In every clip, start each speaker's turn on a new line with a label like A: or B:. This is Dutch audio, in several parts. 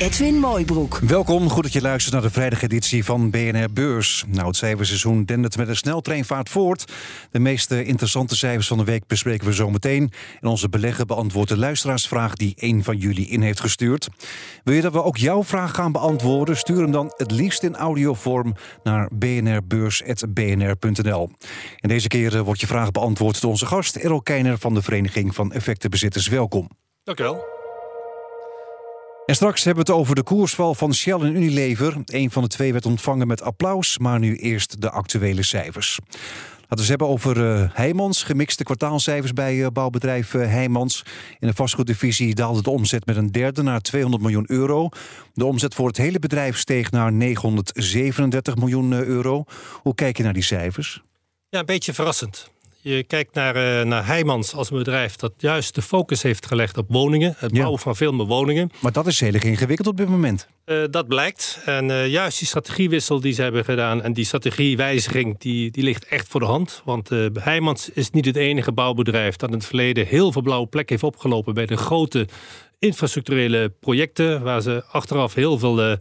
A: Edwin Mooibroek.
B: Welkom, goed dat je luistert naar de vrijdageditie van BNR Beurs. Nou, het cijferseizoen dendert met een sneltreinvaart voort. De meest interessante cijfers van de week bespreken we zo meteen. En onze belegger beantwoordt de luisteraarsvraag die een van jullie in heeft gestuurd. Wil je dat we ook jouw vraag gaan beantwoorden? Stuur hem dan het liefst in audiovorm naar bnrbeurs.bnr.nl. En deze keer eh, wordt je vraag beantwoord door onze gast Errol Keiner van de Vereniging van Effectenbezitters. Welkom.
C: Dank u wel.
B: En straks hebben we het over de koersval van Shell en Unilever. Een van de twee werd ontvangen met applaus, maar nu eerst de actuele cijfers. Laten we het hebben over uh, Heijmans. Gemixte kwartaalcijfers bij uh, bouwbedrijf uh, Heijmans. In de vastgoeddivisie daalde de omzet met een derde naar 200 miljoen euro. De omzet voor het hele bedrijf steeg naar 937 miljoen euro. Hoe kijk je naar die cijfers?
C: Ja, een beetje verrassend. Je kijkt naar, uh, naar Heijmans als een bedrijf dat juist de focus heeft gelegd op woningen. Het bouwen van veel meer woningen.
B: Maar dat is heel erg ingewikkeld op dit moment.
C: Uh, dat blijkt. En uh, juist die strategiewissel die ze hebben gedaan en die strategiewijziging, die, die ligt echt voor de hand. Want Heijmans is niet het enige bouwbedrijf dat in het verleden heel veel blauwe plek heeft opgelopen bij de grote infrastructurele projecten. Waar ze achteraf heel veel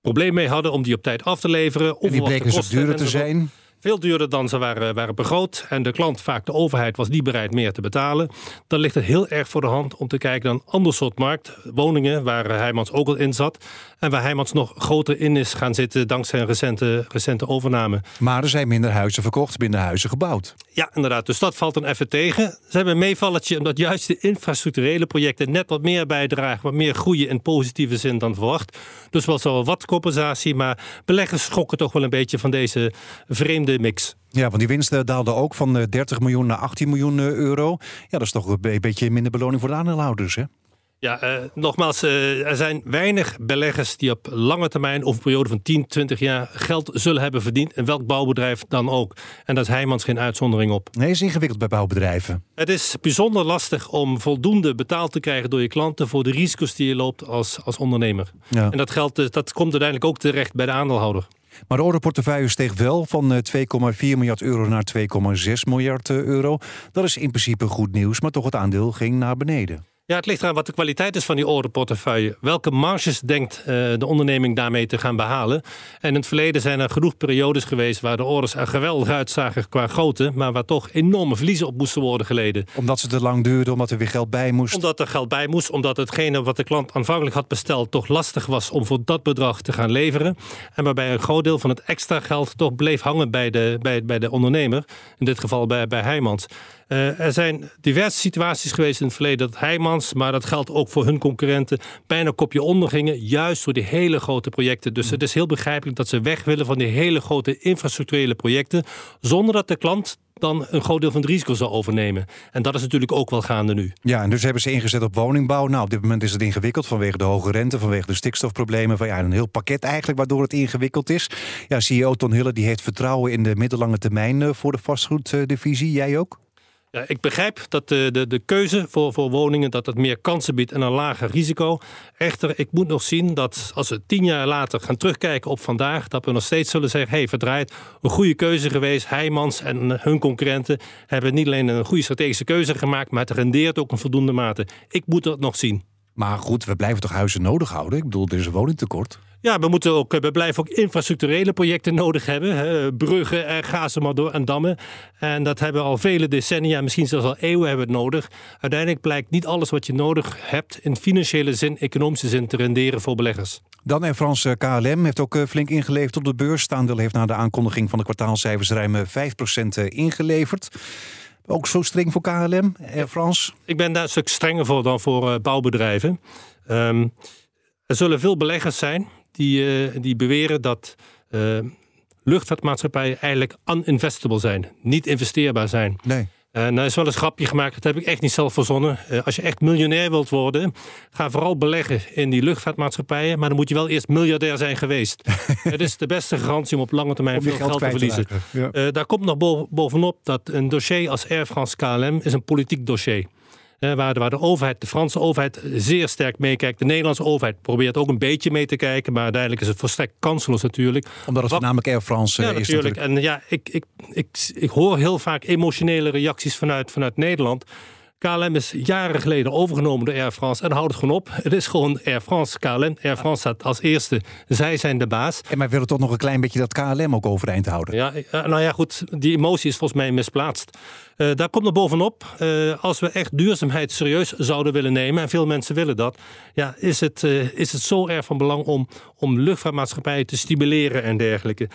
C: problemen mee hadden om die op tijd af te leveren.
B: En die bleken zo duurder te zijn.
C: Veel duurder dan ze waren, waren begroot. En de klant, vaak de overheid, was niet bereid meer te betalen. Dan ligt het heel erg voor de hand om te kijken naar een ander soort markt. Woningen, waar Heijmans ook al in zat. En waar Heijmans nog groter in is gaan zitten dankzij een recente, recente overname.
B: Maar er zijn minder huizen verkocht, minder huizen gebouwd.
C: Ja, inderdaad. Dus dat valt dan even tegen. Ze hebben een meevalletje omdat juist de infrastructurele projecten net wat meer bijdragen. Wat meer groeien in positieve zin dan verwacht. Dus wel zo wat compensatie. Maar beleggers schokken toch wel een beetje van deze vreemde mix.
B: Ja, want die winsten daalden ook van 30 miljoen naar 18 miljoen euro. Ja, dat is toch een beetje minder beloning voor de aandeelhouders, hè?
C: Ja, uh, nogmaals, uh, er zijn weinig beleggers die op lange termijn of een periode van 10, 20 jaar geld zullen hebben verdiend. In welk bouwbedrijf dan ook. En daar is Heijmans geen uitzondering op.
B: Nee, is ingewikkeld bij bouwbedrijven.
C: Het is bijzonder lastig om voldoende betaald te krijgen door je klanten voor de risico's die je loopt als, als ondernemer. Ja. En dat, geldt, dat komt uiteindelijk ook terecht bij de aandeelhouder.
B: Maar de orderportefeuille steeg wel van 2,4 miljard euro naar 2,6 miljard euro. Dat is in principe goed nieuws, maar toch het aandeel ging naar beneden.
C: Ja, het ligt eraan wat de kwaliteit is van die orderportefeuille. Welke marges denkt uh, de onderneming daarmee te gaan behalen? En in het verleden zijn er genoeg periodes geweest waar de orders er geweldig uitzagen qua grootte, maar waar toch enorme verliezen op moesten worden geleden.
B: Omdat ze te lang duurden, omdat er weer geld bij moest?
C: Omdat er geld bij moest, omdat hetgene wat de klant aanvankelijk had besteld toch lastig was om voor dat bedrag te gaan leveren. En waarbij een groot deel van het extra geld toch bleef hangen bij de, bij, bij de ondernemer, in dit geval bij, bij Heijmans. Uh, er zijn diverse situaties geweest in het verleden dat Heijmans, maar dat geldt ook voor hun concurrenten, bijna kopje onder gingen, juist door die hele grote projecten. Dus het is heel begrijpelijk dat ze weg willen van die hele grote infrastructurele projecten, zonder dat de klant dan een groot deel van het risico zal overnemen. En dat is natuurlijk ook wel gaande nu.
B: Ja, en dus hebben ze ingezet op woningbouw. Nou, op dit moment is het ingewikkeld vanwege de hoge rente, vanwege de stikstofproblemen. Van, ja, een heel pakket eigenlijk waardoor het ingewikkeld is. Ja, CEO Ton Hille die heeft vertrouwen in de middellange termijn eh, voor de vastgoeddivisie. Jij ook?
C: Ja, ik begrijp dat de, de, de keuze voor, voor woningen dat het meer kansen biedt en een lager risico. Echter, ik moet nog zien dat als we tien jaar later gaan terugkijken op vandaag, dat we nog steeds zullen zeggen: hey, verdraaid, een goede keuze geweest. Heijmans en hun concurrenten hebben niet alleen een goede strategische keuze gemaakt, maar het rendeert ook een voldoende mate. Ik moet dat nog zien.
B: Maar goed, we blijven toch huizen nodig houden? Ik bedoel, er is een woningtekort.
C: Ja, we, moeten ook, we blijven ook infrastructurele projecten nodig hebben. Hè. Bruggen, en ga ze maar door en dammen. En dat hebben we al vele decennia, misschien zelfs al eeuwen hebben we het nodig. Uiteindelijk blijkt niet alles wat je nodig hebt in financiële zin, economische zin te renderen voor beleggers.
B: Dan Air France KLM heeft ook flink ingeleverd op de beurs. Het aandeel heeft na de aankondiging van de kwartaalcijfers ruim 5% ingeleverd. Ook zo streng voor KLM, Air France?
C: Ik ben daar een stuk strenger voor dan voor bouwbedrijven. Um, er zullen veel beleggers zijn die, uh, die beweren dat uh, luchtvaartmaatschappijen eigenlijk uninvestable zijn, niet investeerbaar zijn.
B: Nee.
C: En er is wel een grapje gemaakt, dat heb ik echt niet zelf verzonnen. Uh, als je echt miljonair wilt worden, ga vooral beleggen in die luchtvaartmaatschappijen. Maar dan moet je wel eerst miljardair zijn geweest. Het is de beste garantie om op lange termijn veel geld, te verliezen. Te ja. uh, daar komt nog bovenop dat een dossier als Air France KLM is een politiek dossier waar, de, waar de overheid, de Franse overheid, zeer sterk meekijkt. De Nederlandse overheid probeert ook een beetje mee te kijken. Maar uiteindelijk is het volstrekt kansloos natuurlijk.
B: Omdat het voornamelijk Air France
C: ja,
B: is
C: natuurlijk. En ja, ik, ik, ik, ik hoor heel vaak emotionele reacties vanuit, vanuit Nederland. KLM is jaren geleden overgenomen door Air France en houdt het gewoon op. Het is gewoon Air France, KLM. Air France staat als eerste. Zij zijn de baas.
B: En wij willen toch nog een klein beetje dat KLM ook overeind houden.
C: Ja, nou ja, goed. Die emotie is volgens mij misplaatst. Uh, daar komt er bovenop, uh, als we echt duurzaamheid serieus zouden willen nemen, en veel mensen willen dat, ja, is, het, uh, is het zo erg van belang om, om luchtvaartmaatschappijen te stimuleren en dergelijke.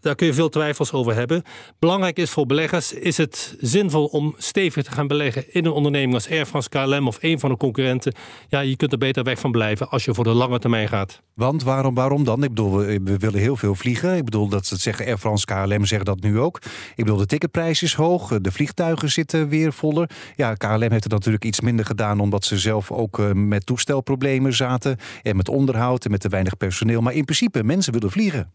C: daar kun je veel twijfels over hebben. Belangrijk is voor beleggers, is het zinvol om stevig te gaan beleggen in een onderneming als Air France, KLM of een van de concurrenten. Ja, je kunt er beter weg van blijven als je voor de lange termijn gaat.
B: Want waarom, waarom dan? Ik bedoel, we, willen heel veel vliegen. Ik bedoel, dat ze zeggen, Air France, KLM zeggen dat nu ook. Ik bedoel, de ticketprijs is hoog, de vliegtuigen vliegtuigen zitten weer voller. Ja, KLM heeft het natuurlijk iets minder gedaan... omdat ze zelf ook uh, met toestelproblemen zaten... en met onderhoud en met te weinig personeel. Maar in principe, mensen willen vliegen.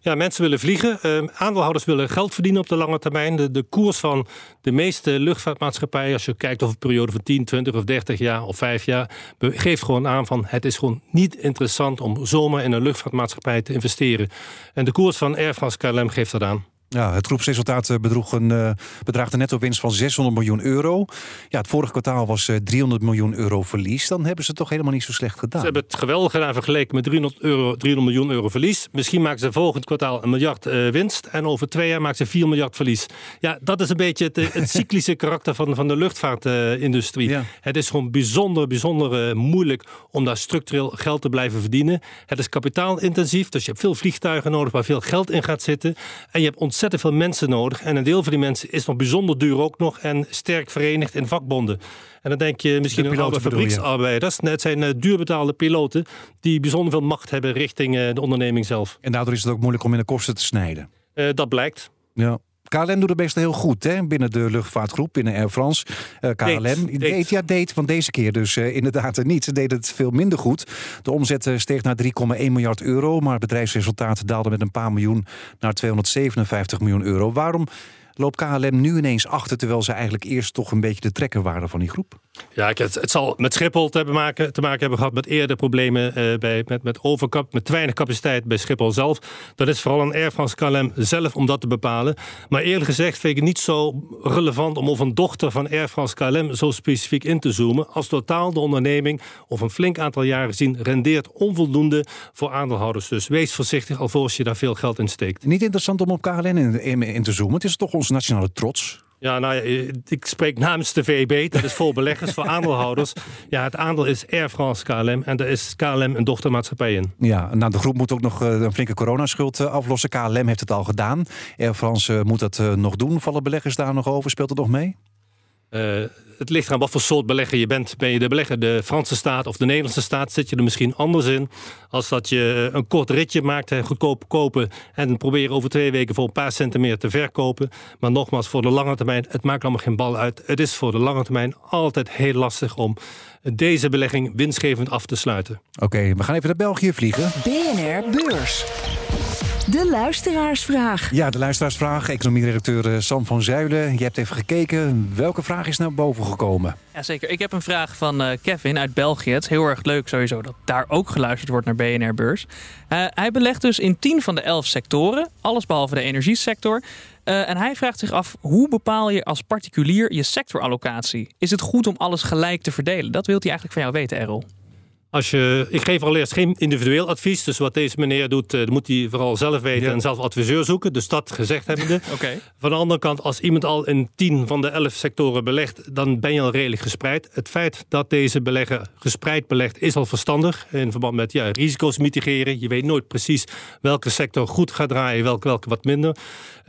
C: Ja, mensen willen vliegen. Uh, aandeelhouders willen geld verdienen op de lange termijn. De, de koers van de meeste luchtvaartmaatschappijen, als je kijkt over een periode van 10, 20 of 30 jaar of 5 jaar, geeft gewoon aan van het is gewoon niet interessant om zomaar in een luchtvaartmaatschappij te investeren. En de koers van Air France KLM geeft dat aan.
B: Ja, het groepsresultaat eh, bedroeg een, uh, bedraagt een netto winst van 600 miljoen euro. Ja, het vorige kwartaal was uh, eh, 300 miljoen euro verlies. Dan hebben ze het toch helemaal niet zo slecht gedaan.
C: Ze hebben het geweldig gedaan vergeleken met 300, euro, 300 miljoen euro verlies. Misschien maken ze volgend kwartaal een miljard winst. En over twee jaar maken ze 4 miljard verlies. Ja, dat is een beetje het, het cyclische karakter van, van de luchtvaartindustrie. Ja. Het is gewoon bijzonder, bijzonder moeilijk om daar structureel geld te blijven verdienen. Het is kapitaalintensief, dus je hebt veel vliegtuigen nodig waar veel geld in gaat zitten. En je hebt ontzettend ontzettend veel mensen nodig. En een deel van die mensen is nog bijzonder duur ook nog. En sterk verenigd in vakbonden. En dan denk je misschien aan alle fabrieksarbeiders. Het zijn uh, duurbetaalde piloten die bijzonder veel macht hebben richting uh, de onderneming zelf.
B: En daardoor is het ook moeilijk om in de kosten te snijden.
C: Uh, dat blijkt.
B: Ja. KLM doet het best heel goed hè? binnen de luchtvaartgroep, binnen Air France. Uh, KLM deed, deed. ja, deed van deze keer dus uh, inderdaad niet. Ze deden het veel minder goed. De omzet steeg naar 3,1 miljard euro, maar het bedrijfsresultaat daalde met een paar miljoen naar 257 miljoen euro. Waarom loopt KLM nu ineens achter, terwijl ze eigenlijk eerst toch een beetje de trekker waren van die groep?
C: Ja, het, het zal met Schiphol te maken, te maken hebben gehad met eerder problemen uh, bij, met, met overkap, met te weinig capaciteit bij Schiphol zelf. Dat is vooral een Air France KLM zelf om dat te bepalen. Maar eerlijk gezegd vind ik het niet zo relevant om over een dochter van Air France KLM zo specifiek in te zoomen. Als totaal de onderneming of een flink aantal jaren gezien rendeert onvoldoende voor aandeelhouders. Dus wees voorzichtig alvorens je daar veel geld in steekt.
B: Niet interessant om op KLM in, in, in te zoomen. Het is toch onze nationale trots.
C: Ja, nou ja, ik spreek namens de VEB, dat is voor beleggers, voor aandeelhouders. Ja, het aandeel is Air France KLM en daar is KLM een dochtermaatschappij in.
B: Ja, nou de groep moet ook nog eh, een flinke coronaschuld eh, aflossen. KLM heeft het al gedaan. Air France eh, moet dat nog doen. Vallen beleggers daar nog over? Speelt het nog mee?
C: Uh, het ligt aan wat voor soort belegger je bent. Ben je de belegger de Franse staat of de Nederlandse staat, zit je er misschien anders in. Als dat je een kort ritje maakt, goedkoop kopen en proberen over twee weken voor een paar centen meer te verkopen. Maar nogmaals, voor de lange termijn, het maakt allemaal geen bal uit. Het is voor de lange termijn altijd heel lastig om deze belegging winstgevend af te sluiten.
B: Oké, we gaan even naar België vliegen.
A: BNR Beurs. De luisteraarsvraag.
B: Ja, de luisteraarsvraag. Economie-redacteur eh, Sam van Zuilen. Je hebt even gekeken. Welke vraag is naar boven gekomen?
D: Jazeker. Ik heb een vraag van uh, Kevin uit België. Het is heel erg leuk sowieso dat daar ook geluisterd wordt naar BNR Beurs. Uh, hij belegt dus in 10 van de 11 sectoren. Alles behalve de energiesector. Uh, en hij vraagt zich af, hoe bepaal je als particulier je sectorallocatie? Is het goed om alles gelijk te verdelen? Dat wilt hij eigenlijk van jou weten, Errol.
C: Als je, ik geef allereerst geen individueel advies. Dus wat deze meneer doet, uh, moet hij vooral zelf weten en zelf adviseur zoeken. Dus dat gezegd hebbende.
D: okay.
C: Van de andere kant, als iemand al in 10 van de 11 sectoren belegt, dan ben je al redelijk gespreid. Het feit dat deze belegger gespreid belegt, is al verstandig. In verband met ja, risico's mitigeren. Je weet nooit precies welke sector goed gaat draaien, welke, welke wat minder.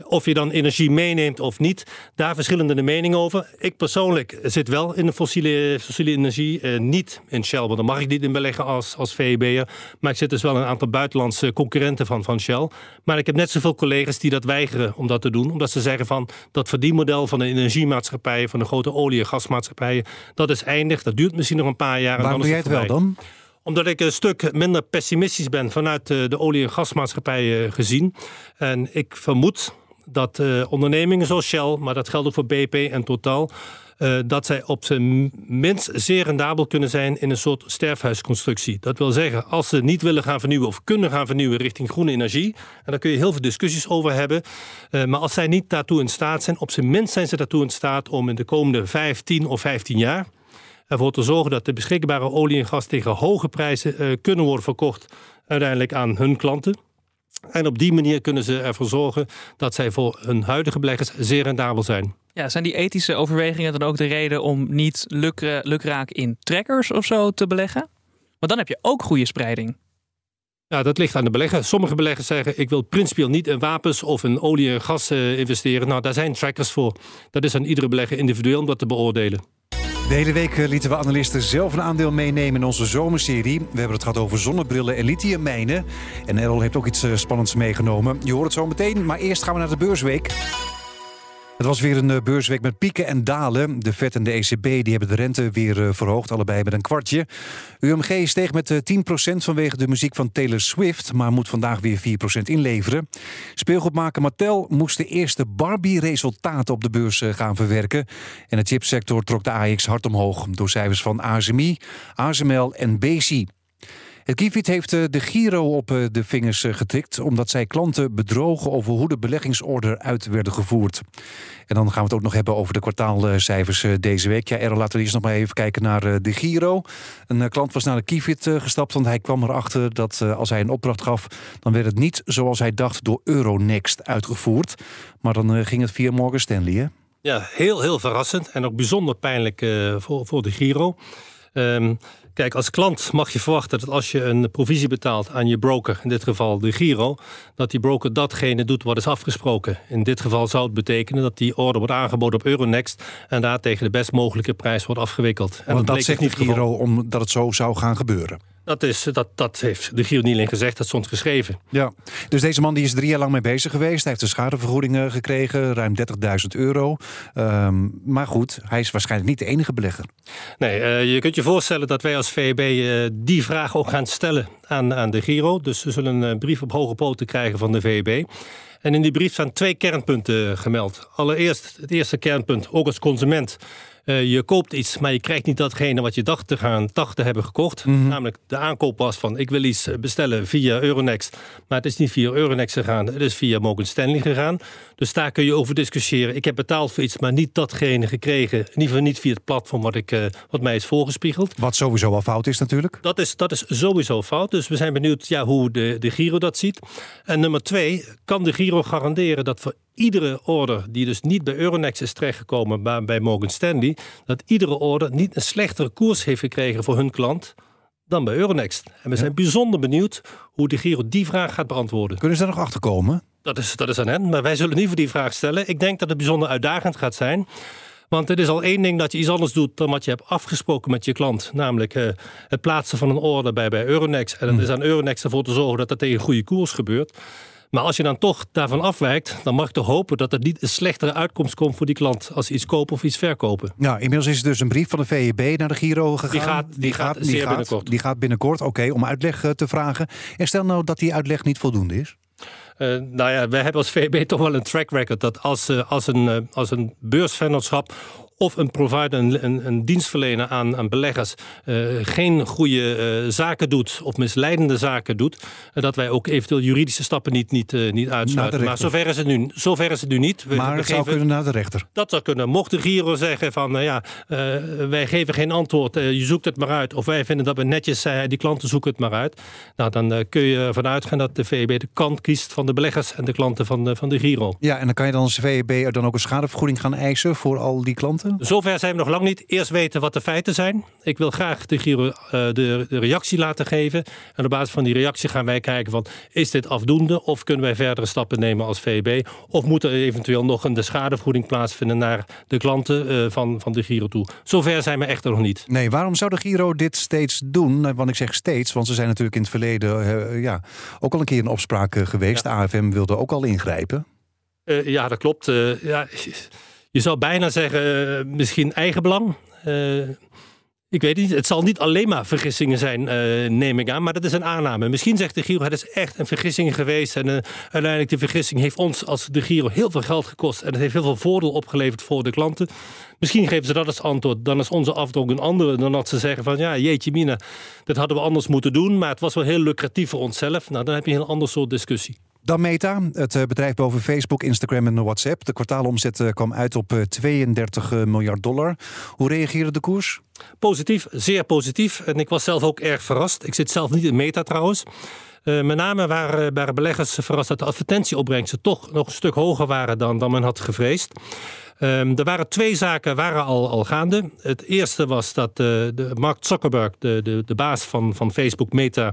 C: Of je dan energie meeneemt of niet, daar verschillende de meningen over. Ik persoonlijk zit wel in de fossiele, fossiele energie, uh, niet in Shell, want dan mag ik niet in beleggen als, als VEB'er. Maar ik zit dus wel een aantal buitenlandse concurrenten van, van Shell. Maar ik heb net zoveel collega's die dat weigeren om dat te doen. Omdat ze zeggen van dat verdienmodel van de energiemaatschappijen, van de grote olie- en gasmaatschappijen, dat is eindig. Dat duurt misschien nog een paar jaar.
B: Waarom doe jij het wel dan?
C: Omdat ik een stuk minder pessimistisch ben vanuit de, de olie- en gasmaatschappijen gezien. En ik vermoed dat uh, ondernemingen zoals Shell, maar dat geldt ook voor BP en Total, uh, dat zij op zijn minst zeer rendabel kunnen zijn in een soort sterfhuisconstructie. Dat wil zeggen, als ze niet willen gaan vernieuwen of kunnen gaan vernieuwen richting groene energie, en daar kun je heel veel discussies over hebben, uh, maar als zij niet daartoe in staat zijn, op zijn minst zijn ze daartoe in staat om in de komende 15 of 15 jaar ervoor te zorgen dat de beschikbare olie en gas tegen hoge prijzen kunnen worden verkocht uiteindelijk aan hun klanten. En op die manier kunnen ze ervoor zorgen dat zij voor hun huidige beleggers zeer rendabel zijn.
D: Ja, zijn die ethische overwegingen dan ook de reden om niet lukra lukraak in trekkers of zo te beleggen? Want dan heb je ook goede spreiding.
C: Ja, dat ligt aan de belegger. Sommige beleggers zeggen: ik wil principieel niet in wapens of in olie en gas uh, investeren. Nou, daar zijn trackers voor. Dat is aan iedere belegger individueel om dat te beoordelen.
B: De hele week lieten we analisten zelf een aandeel meenemen in onze zomerserie. We hebben het gehad over zonnebrillen en lithiummijnen. En Errol heeft ook iets spannends meegenomen. Je hoort het zo meteen, maar eerst gaan we naar de beursweek. Het was weer een beursweek met pieken en dalen. De FED en de ECB die hebben de rente weer verhoogd, allebei met een kwartje. UMG steeg met 10% vanwege de muziek van Taylor Swift, maar moet vandaag weer 4% inleveren. Speelgoedmaker Mattel moest de eerste Barbie-resultaten op de beurs gaan verwerken. En de chipsector trok de AX hard omhoog door cijfers van ASMI, ASML en BC. Het Kiefiet heeft de Giro op de vingers getikt... omdat zij klanten bedrogen over hoe de beleggingsorde uit werden gevoerd. En dan gaan we het ook nog hebben over de kwartaalcijfers deze week. Ja, Errol, laten we eerst nog maar even kijken naar de Giro. Een klant was naar de Kiefiet gestapt, want hij kwam erachter... dat als hij een opdracht gaf, dan werd het niet zoals hij dacht... door Euronext uitgevoerd. Maar dan ging het via Morgan Stanley?
C: Ja, heel, heel verrassend en ook bijzonder pijnlijk voor, voor de Giro. Um, Kijk, als klant mag je verwachten dat als je een provisie betaalt aan je broker, in dit geval de Giro, dat die broker datgene doet wat is afgesproken. In dit geval zou het betekenen dat die order wordt aangeboden op Euronext en daar tegen de best mogelijke prijs wordt afgewikkeld.
B: En Want dat, dat zegt niet Giro omdat het zo zou gaan gebeuren.
C: Dat, is, dat, dat heeft de Giro niet alleen gezegd, dat stond geschreven.
B: Ja, dus deze man die is drie jaar lang mee bezig geweest. Hij heeft een schadevergoeding gekregen, ruim 30.000 euro. Um, maar goed, hij is waarschijnlijk niet de enige belegger.
C: Nee, uh, je kunt je voorstellen dat wij als VEB uh, die vraag ook gaan stellen aan, aan de Giro. Dus we zullen een brief op hoge poten krijgen van de VEB. En in die brief staan twee kernpunten gemeld. Allereerst, het eerste kernpunt, ook als consument... Uh, je koopt iets, maar je krijgt niet datgene wat je dacht te gaan, dacht te hebben gekocht. Mm -hmm. Namelijk de aankoop was van ik wil iets bestellen via Euronext. Maar het is niet via Euronext gegaan, het is via Morgan Stanley gegaan. Dus daar kun je over discussiëren. Ik heb betaald voor iets, maar niet datgene gekregen. In ieder geval niet via het platform wat, ik, uh, wat mij is voorgespiegeld.
B: Wat sowieso al fout is natuurlijk.
C: Dat is, dat is sowieso fout. Dus we zijn benieuwd ja, hoe de, de Giro dat ziet. En nummer twee, kan de Giro garanderen dat voor iedere order die dus niet bij Euronext is terechtgekomen, maar bij Morgan Stanley, dat iedere order niet een slechtere koers heeft gekregen voor hun klant dan bij Euronext. En we zijn ja. bijzonder benieuwd hoe de Giro die vraag gaat beantwoorden.
B: Kunnen ze daar nog achter komen?
C: Dat is, dat is aan hen, maar wij zullen niet voor die vraag stellen. Ik denk dat het bijzonder uitdagend gaat zijn. Want het is al één ding dat je iets anders doet dan wat je hebt afgesproken met je klant. Namelijk uh, het plaatsen van een order bij, bij Euronext. En het is aan Euronext ervoor te zorgen dat dat tegen een goede koers gebeurt. Maar als je dan toch daarvan afwijkt, dan mag je toch hopen dat er niet een slechtere uitkomst komt voor die klant als ze iets kopen of iets verkopen.
B: Ja, inmiddels is er dus een brief van de VEB naar de Giro gegaan.
C: Die gaat, die, die gaat, gaat, die gaat binnenkort.
B: Die gaat binnenkort, oké, okay, om uitleg uh, te vragen. En stel nou dat die uitleg niet voldoende is.
C: Uh, nou ja, wij hebben als VEB toch wel een track record dat als, uh, als, een, uh, als een beursvennootschap of een provider, een, een, een dienstverlener aan, aan beleggers, uh, geen goede uh, zaken doet of misleidende zaken doet, uh, dat wij ook eventueel juridische stappen niet, niet, niet uitsluiten. Maar zover is het nu, zover is het nu niet.
B: We, maar het zou kunnen naar de rechter.
C: Dat zou kunnen. Mocht de Giro zeggen van, nou ja, wij geven geen antwoord, je zoekt het maar uit. Of wij vinden dat we netjes zijn, die klanten zoeken het maar uit. Nou, dan kun je ervan uitgaan dat de VEB de kant kiest van de beleggers en de klanten van de, van de Giro.
B: Ja, en dan kan je dan als VEB dan ook een schadevergoeding gaan eisen voor al die klanten?
C: Zover zijn we nog lang niet. Eerst weten wat de feiten zijn. Ik wil graag de Giro uh, de, de, reactie laten geven. En op basis van die reactie gaan wij kijken van... is dit afdoende of kunnen wij verdere stappen nemen als VEB? Of moet er eventueel nog een de schadevergoeding plaatsvinden... naar de klanten uh, van, van de Giro toe? Zover zijn we echter nog niet.
B: Nee, waarom zou de Giro dit steeds doen? Want ik zeg steeds, want ze zijn natuurlijk in het verleden... Uh, ja, ook al een keer in opspraak geweest. Ja. De AFM wilde ook al ingrijpen.
C: Ja, dat klopt. Ja, je zou bijna zeggen, uh, misschien eigenbelang. ik weet niet, het zal niet alleen maar vergissingen zijn, neem ik aan, maar dat is een aanname. Misschien zegt de Giro, het is echt een vergissing geweest. En uiteindelijk die vergissing heeft ons als de Giro heel veel geld gekost. En het heeft heel veel voordeel opgeleverd voor de klanten. Misschien geven ze dat als antwoord. Dan is onze afdruk een andere dan dat ze zeggen van ja, jeetje mina, dat hadden we anders moeten doen. Maar het was wel heel lucratief voor onszelf. Nou, dan heb je een heel ander soort discussie.
B: Dan Meta, het bedrijf boven Facebook, Instagram en WhatsApp. De kwartaalomzet kwam uit op 32 miljard dollar. Hoe reageerde de koers?
C: Positief, zeer positief. En ik was zelf ook erg verrast. Ik zit zelf niet in Meta trouwens. Met name waren, beleggers verrast dat de advertentieopbrengsten toch nog een stuk hoger waren dan, dan men had gevreesd. Um, er waren twee zaken waren al, al gaande. Het eerste was dat de Mark Zuckerberg, de, de, de baas van, van Facebook Meta,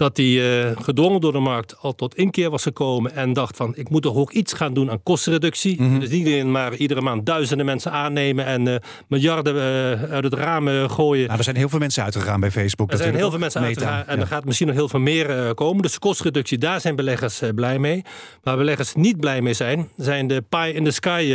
C: dat hij uh, gedwongen door de markt al tot inkeer was gekomen en dacht van ik moet toch ook iets gaan doen aan kostenreductie. Mm -hmm. Dus niet alleen maar iedere maand duizenden mensen aannemen en uh, miljarden uh, uit het raam gooien.
B: Nou, er zijn heel veel mensen uitgegaan bij Facebook.
C: Er zijn heel veel mensen Meta, uitgegaan en ja. er gaat misschien nog heel veel meer komen. Dus kostreductie, daar zijn beleggers blij mee. Waar beleggers niet blij mee zijn, zijn de pie in the sky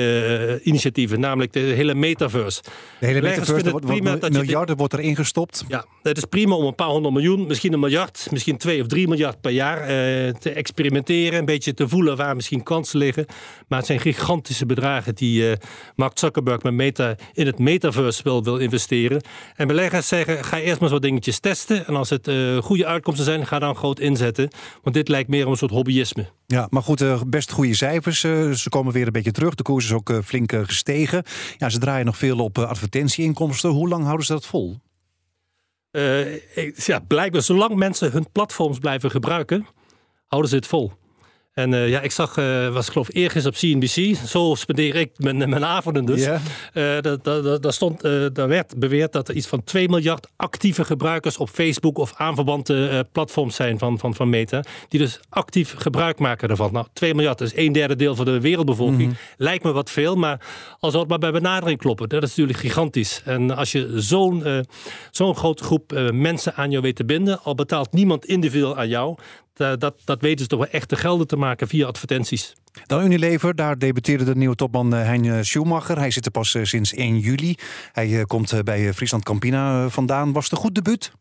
C: initiatieven, namelijk de hele metaverse.
B: De hele metaverse, wordt, prima dat miljarden wordt er ingestopt.
C: Ja, het is prima om een paar honderd miljoen, misschien een miljard, misschien 2 of 3 miljard per jaar uh, te experimenteren. Een beetje te voelen waar misschien kansen liggen. Maar het zijn gigantische bedragen die uh, Mark Zuckerberg met Meta in het metaverse wil, wil investeren. En beleggers zeggen, ga eerst maar wat dingetjes testen. En als het uh, goede uitkomsten zijn, ga dan groot inzetten. Want dit lijkt meer om een soort hobbyisme.
B: Ja, maar goed, best goede cijfers. ze komen weer een beetje terug. De koers is ook flink gestegen. Ja, ze draaien nog veel op advertentieinkomsten. Hoe lang houden ze dat vol?
C: Uh, ja, blijkbaar zolang mensen hun platforms blijven gebruiken, houden ze het vol. En uh, ja, ik zag, uh, was geloof ik eergisteren op CNBC. Zo spendeer ik mijn, mijn avonden dus. Yeah. Uh, daar, stond, daar werd beweerd dat er iets van 2 miljard actieve gebruikers op Facebook of aanverwante platforms zijn van, van, van Meta. Die dus actief gebruik maken ervan. Nou, 2 miljard is een derde deel van de wereldbevolking. Mm -hmm. Lijkt me wat veel, maar als we het maar bij benadering kloppen, dat is natuurlijk gigantisch. En als je zo'n zo'n grote groep mensen aan jou weet te binden, al betaalt niemand individueel aan jou, dat, dat weten ze toch wel echt te gelden te maken via advertenties.
B: Dan Unilever, daar debuteerde de nieuwe topman Hein Schumacher. Hij zit er pas sinds 1 juli. Hij komt bij Friesland Campina vandaan. Was het een goed debuut?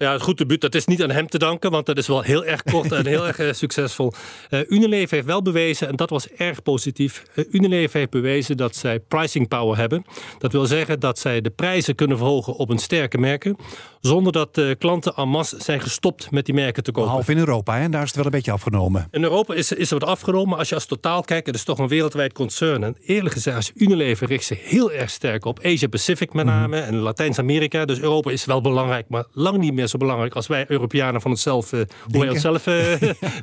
C: Ja, het goed debuut, dat is niet aan hem te danken, want dat is wel heel erg kort en heel erg uh, succesvol. Uh, Unilever heeft wel bewezen, en dat was erg positief, uh, Unilever heeft bewezen dat zij pricing power hebben. Dat wil zeggen dat zij de prijzen kunnen verhogen op een sterke merken, zonder dat klanten en masse zijn gestopt met die merken te kopen.
B: Behalve in Europa, hè? daar is het wel een beetje afgenomen.
C: In Europa is, is er wat afgenomen, maar als je als totaal kijkt, het is toch een wereldwijd concern. En eerlijk gezegd, als Unilever richt zich heel erg sterk op Asia-Pacific met name mm. en Latijns-Amerika. Dus Europa is wel belangrijk, maar lang niet meer zo belangrijk als wij Europeanen van hetzelfde, hoe wij onszelf uh,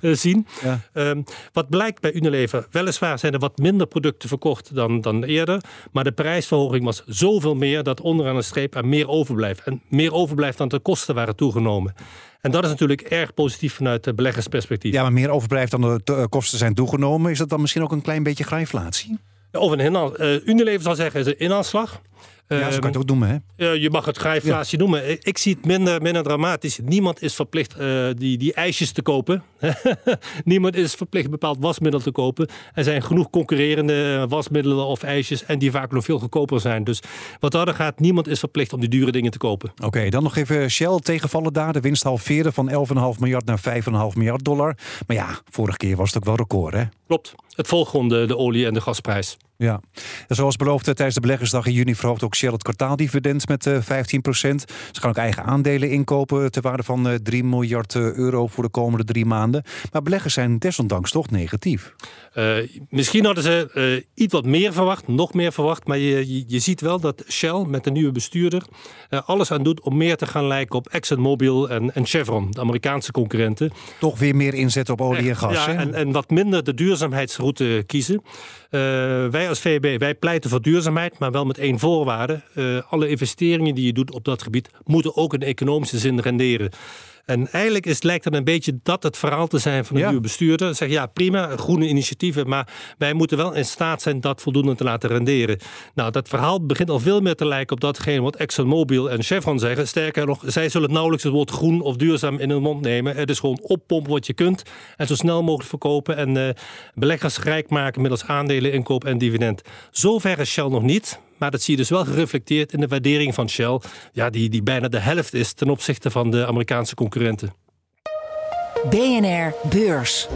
C: zien. Ja. Um, wat blijkt bij Unilever, weliswaar zijn er wat minder producten verkocht dan, dan eerder, maar de prijsverhoging was zoveel meer dat onderaan de streep er meer overblijft. En meer overblijft dan de kosten waren toegenomen. En dat is natuurlijk erg positief vanuit de beleggersperspectief.
B: Ja, maar meer overblijft dan de kosten zijn toegenomen. Is dat dan misschien ook een klein beetje grijnflatie?
C: Of een inhaal. Uh, Unilever zal zeggen is een inhaalslag.
B: Ja, zo kan je het ook noemen, hè?
C: je mag het ja. noemen. Ik zie het minder, minder dramatisch. Niemand is verplicht uh, die, die ijsjes te kopen. Niemand is verplicht bepaald wasmiddel te kopen. Er zijn genoeg concurrerende wasmiddelen of ijsjes... en die vaak nog veel goedkoper zijn. Dus wat harder gaat, niemand is verplicht om die dure dingen te kopen.
B: Oké, okay, dan nog even Shell tegenvallen daar. De winst halveerde van 11,5 miljard naar 5,5 miljard dollar. Maar ja, vorige keer was het ook wel record, hè?
C: Klopt. Het volgt gewoon de, de olie- en de gasprijs.
B: Ja, en zoals beloofd tijdens de beleggersdag in juni verhoogt ook Shell het kwartaaldividend met uh, 15% Ze gaan ook eigen aandelen inkopen ter waarde van uh, 3 miljard euro voor de komende drie maanden. Maar beleggers zijn desondanks toch negatief.
C: Uh, misschien hadden ze iets wat meer verwacht, nog meer verwacht. Maar je, je, je ziet wel dat Shell met de nieuwe bestuurder alles aan doet om meer te gaan lijken op ExxonMobil en, en Chevron, de Amerikaanse concurrenten.
B: Toch weer meer inzetten op olie en gas.
C: Ja, en, en, wat minder de duurzaamheidsroute kiezen. wij wij als VEB, wij pleiten voor duurzaamheid, maar wel met één voorwaarde. Uh, alle investeringen die je doet op dat gebied moeten ook in economische zin renderen. En eigenlijk is, lijkt het een beetje dat het verhaal te zijn van de nieuwe bestuurder. Zeg ja, prima, groene initiatieven, maar wij moeten wel in staat zijn dat voldoende te laten renderen. Nou, dat verhaal begint al veel meer te lijken op datgene wat ExxonMobil en Chevron zeggen. Sterker nog, zij zullen nauwelijks het woord groen of duurzaam in hun mond nemen. Het is gewoon oppompen wat je kunt en zo snel mogelijk verkopen en uh, beleggers rijk maken middels aandelen, inkoop en dividend. Zover is Shell nog niet. Maar dat zie je dus wel gereflecteerd in de waardering van Shell, ja, die, die bijna de helft is ten opzichte van de Amerikaanse concurrenten.
A: BNR Beurs.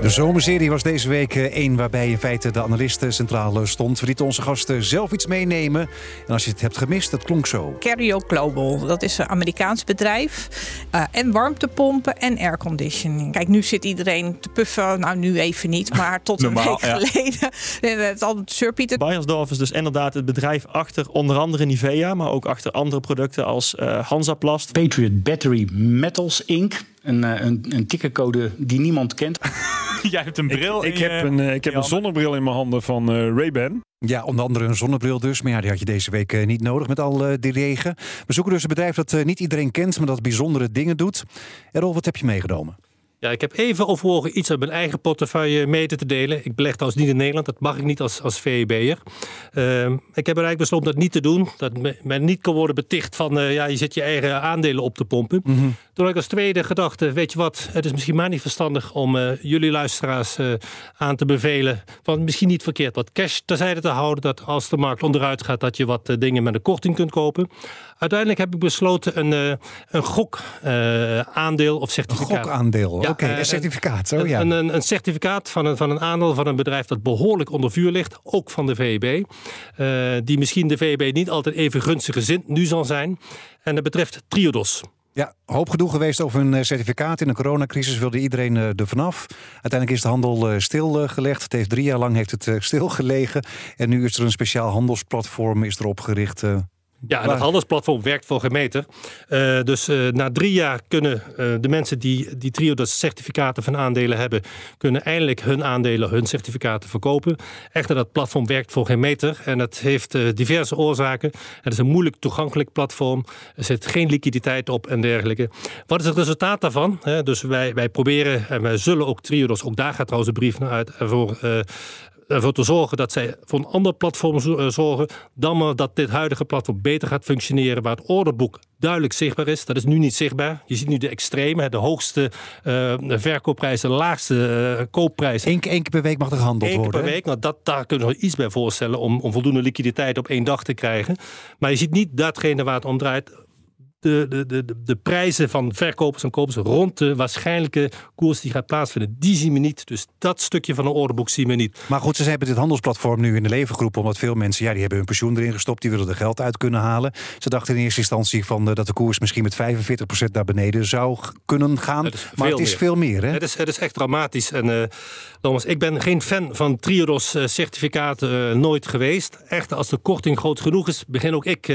B: De zomerserie was deze week eh, één waarbij in feite de analisten centraal stond. We lieten onze gasten zelf iets meenemen. En als je het hebt gemist, dat klonk zo.
E: Carrio Global, dat is een Amerikaans bedrijf. Uh, en warmtepompen en airconditioning. Kijk, nu zit iedereen te puffen. Nou, nu even niet, maar tot een week ja. geleden. Het al surpieten.
F: Bayersdorf is dus inderdaad het bedrijf achter onder andere Nivea... maar ook achter andere producten als uh, Hansaplast.
G: Patriot Battery Metals Inc., een, een, een tickercode die niemand kent.
F: Jij hebt een bril.
H: Ik, ik heb, een, ik heb een zonnebril in mijn handen van uh, Ray-Ban.
B: Ja, onder andere een zonnebril dus. Maar ja, die had je deze week uh, niet nodig met al uh, die regen. We zoeken dus een bedrijf dat niet iedereen kent, maar dat bijzondere dingen doet. Errol, wat heb je meegenomen?
C: Ja, ik heb even overwogen iets uit mijn eigen portefeuille mee te delen. Ik beleg trouwens niet in Nederland, dat mag ik niet als, als VEB'er. Uh, ik heb eigenlijk besloten dat niet te doen. Dat men niet kan worden beticht van, uh, ja, je zit je eigen aandelen op te pompen. Mm -hmm. Toen ik als tweede gedachte, weet je wat, het is misschien maar niet verstandig om uh, jullie luisteraars aan te bevelen. Want misschien niet verkeerd wat cash terzijde te houden. Dat als de markt onderuit gaat, dat je wat dingen met een korting kunt kopen. Uiteindelijk heb ik besloten een, een gokaandeel of certificaat.
B: Een gokaandeel, oké. Okay, een certificaat, zo ja.
C: Een, een, een, certificaat van een, van een aandeel van een bedrijf dat behoorlijk onder vuur ligt. Ook van de VEB. Die misschien de VEB niet altijd even gunstig gezind nu zal zijn. En dat betreft Triodos.
B: Ja, hoop gedoe geweest over een certificaat. In de coronacrisis wilde iedereen er vanaf. Uiteindelijk is de handel stilgelegd. Het heeft drie jaar lang heeft het stilgelegen. En nu is er een speciaal handelsplatform is erop gericht
C: ja, en dat handelsplatform werkt voor geen meter. Uh, dus uh, na drie jaar kunnen uh, de mensen die, die Triodos certificaten van aandelen hebben, kunnen eindelijk hun aandelen, hun certificaten verkopen. Echter, dat platform werkt voor geen meter en het heeft diverse oorzaken. Het is een moeilijk toegankelijk platform. Er zit geen liquiditeit op en dergelijke. Wat is het resultaat daarvan? dus wij, wij proberen en wij zullen ook Triodos, ook daar gaat trouwens een brief naar uit, ervoor ervoor te zorgen dat zij voor een ander platform eh, zorgen. Dan maar dat dit huidige platform beter gaat functioneren. Waar het orderboek duidelijk zichtbaar is. Dat is nu niet zichtbaar. Je ziet nu de extreme, de hoogste uh, verkoopprijs, de laagste uh, koopprijs.
B: Eén keer per week mag er gehandeld
C: Eén
B: worden.
C: Eén per week. Nou, dat, daar kunnen we iets bij voorstellen om, om voldoende liquiditeit op één dag te krijgen. Maar je ziet niet datgene waar het om draait de, de, de, de prijzen van verkopers en kopers rond de waarschijnlijke koers die gaat plaatsvinden. Die zien we niet. Dus dat stukje van een orderboek zien we niet.
B: Maar goed, ze hebben dit handelsplatform nu in de leven geroepen. Omdat veel mensen, ja, die hebben hun pensioen erin gestopt. Die willen er geld uit kunnen halen. Ze dachten in eerste instantie van, uh, dat de koers misschien met 45% naar beneden zou kunnen gaan. Maar het is
C: meer.
B: veel meer. Hè?
C: Het, is, het is echt dramatisch. En uh, nogmaals, ik ben geen fan van Triodos uh, certificaten nooit geweest. Echt, als de korting groot genoeg is, begin ook ik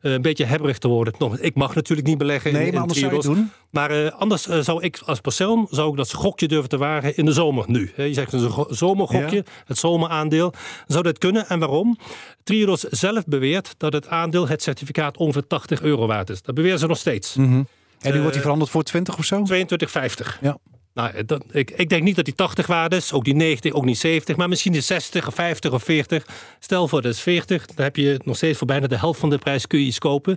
C: een beetje hebberig te worden. Nog, ik mag natuurlijk niet beleggen
B: nee,
C: in,
B: maar doen.
C: Maar uh, anders uh, zou ik als persoon zou ik dat gokje durven te wagen in de zomer nu. He, je zegt een zomergokje, ja. het zomeraandeel. Zou dat kunnen en waarom? Triodos zelf beweert dat het aandeel, het certificaat, ongeveer 80 euro waard is. Dat beweren ze nog steeds.
B: Mm -hmm. En nu wordt die veranderd voor 20 of zo?
C: 22,50.
B: Ja.
C: Nou, dat, ik, ik, denk niet dat die 80 waard is, ook die 90, ook niet 70, maar misschien de 60 of 50 of 40. Stel voor dat is 40, dan heb je nog steeds voor bijna de helft van de prijs kun je iets kopen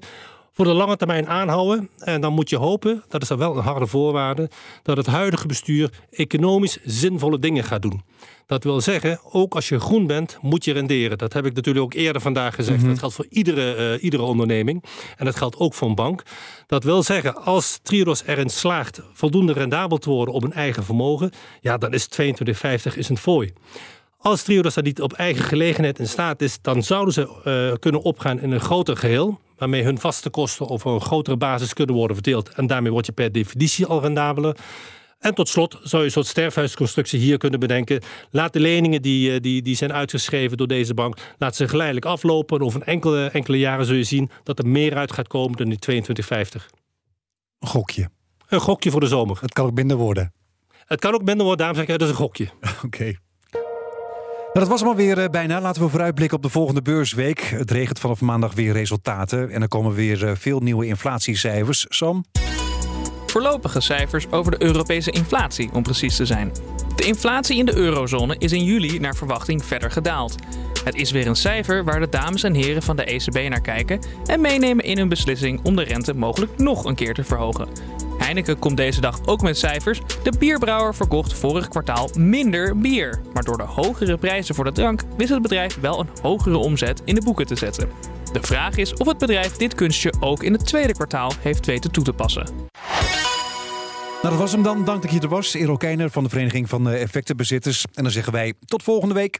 C: voor de lange termijn aanhouden. En dan moet je hopen, dat is dan wel een harde voorwaarde, dat het huidige bestuur economisch zinvolle dingen gaat doen. Dat wil zeggen, ook als je groen bent, moet je renderen. Dat heb ik natuurlijk ook eerder vandaag gezegd. Mm -hmm. Dat geldt voor iedere, uh, iedere onderneming. En dat geldt ook voor een bank. Dat wil zeggen, als Triodos erin slaagt voldoende rendabel te worden op een eigen vermogen, ja, dan is 22,50 is een fooi. Als Triodos dat niet op eigen gelegenheid in staat is, dan zouden ze uh, kunnen opgaan in een groter geheel. Waarmee hun vaste kosten over een grotere basis kunnen worden verdeeld. En daarmee word je per definitie al rendabeler. En tot slot zou je een soort sterfhuisconstructie hier kunnen bedenken. Laat de leningen die, die, die zijn uitgeschreven door deze bank, laat ze geleidelijk aflopen. En over enkele, enkele jaren zul je zien dat er meer uit gaat komen dan die 22,50.
B: Een gokje.
C: Een gokje voor de zomer.
B: Het kan ook minder worden.
C: Het kan ook minder worden, daarom zeg ik, dat is een gokje.
B: Oké. Okay. Nou, dat was hem alweer uh, bijna. Laten we vooruitblikken op de volgende beursweek. Het regent vanaf maandag weer resultaten. En er komen weer uh, veel nieuwe inflatiecijfers. Sam?
D: Voorlopige cijfers over de Europese inflatie, om precies te zijn. De inflatie in de eurozone is in juli naar verwachting verder gedaald. Het is weer een cijfer waar de dames en heren van de ECB naar kijken en meenemen in hun beslissing om de rente mogelijk nog een keer te verhogen. Heineken komt deze dag ook met cijfers. De bierbrouwer verkocht vorig kwartaal minder bier. Maar door de hogere prijzen voor de drank wist het bedrijf wel een hogere omzet in de boeken te zetten. De vraag is of het bedrijf dit kunstje ook in het tweede kwartaal heeft weten toe te passen.
B: Nou, dat was hem dan. Dank dat je er was. Ero Keiner van de Vereniging van Effectenbezitters. En dan zeggen wij tot volgende week.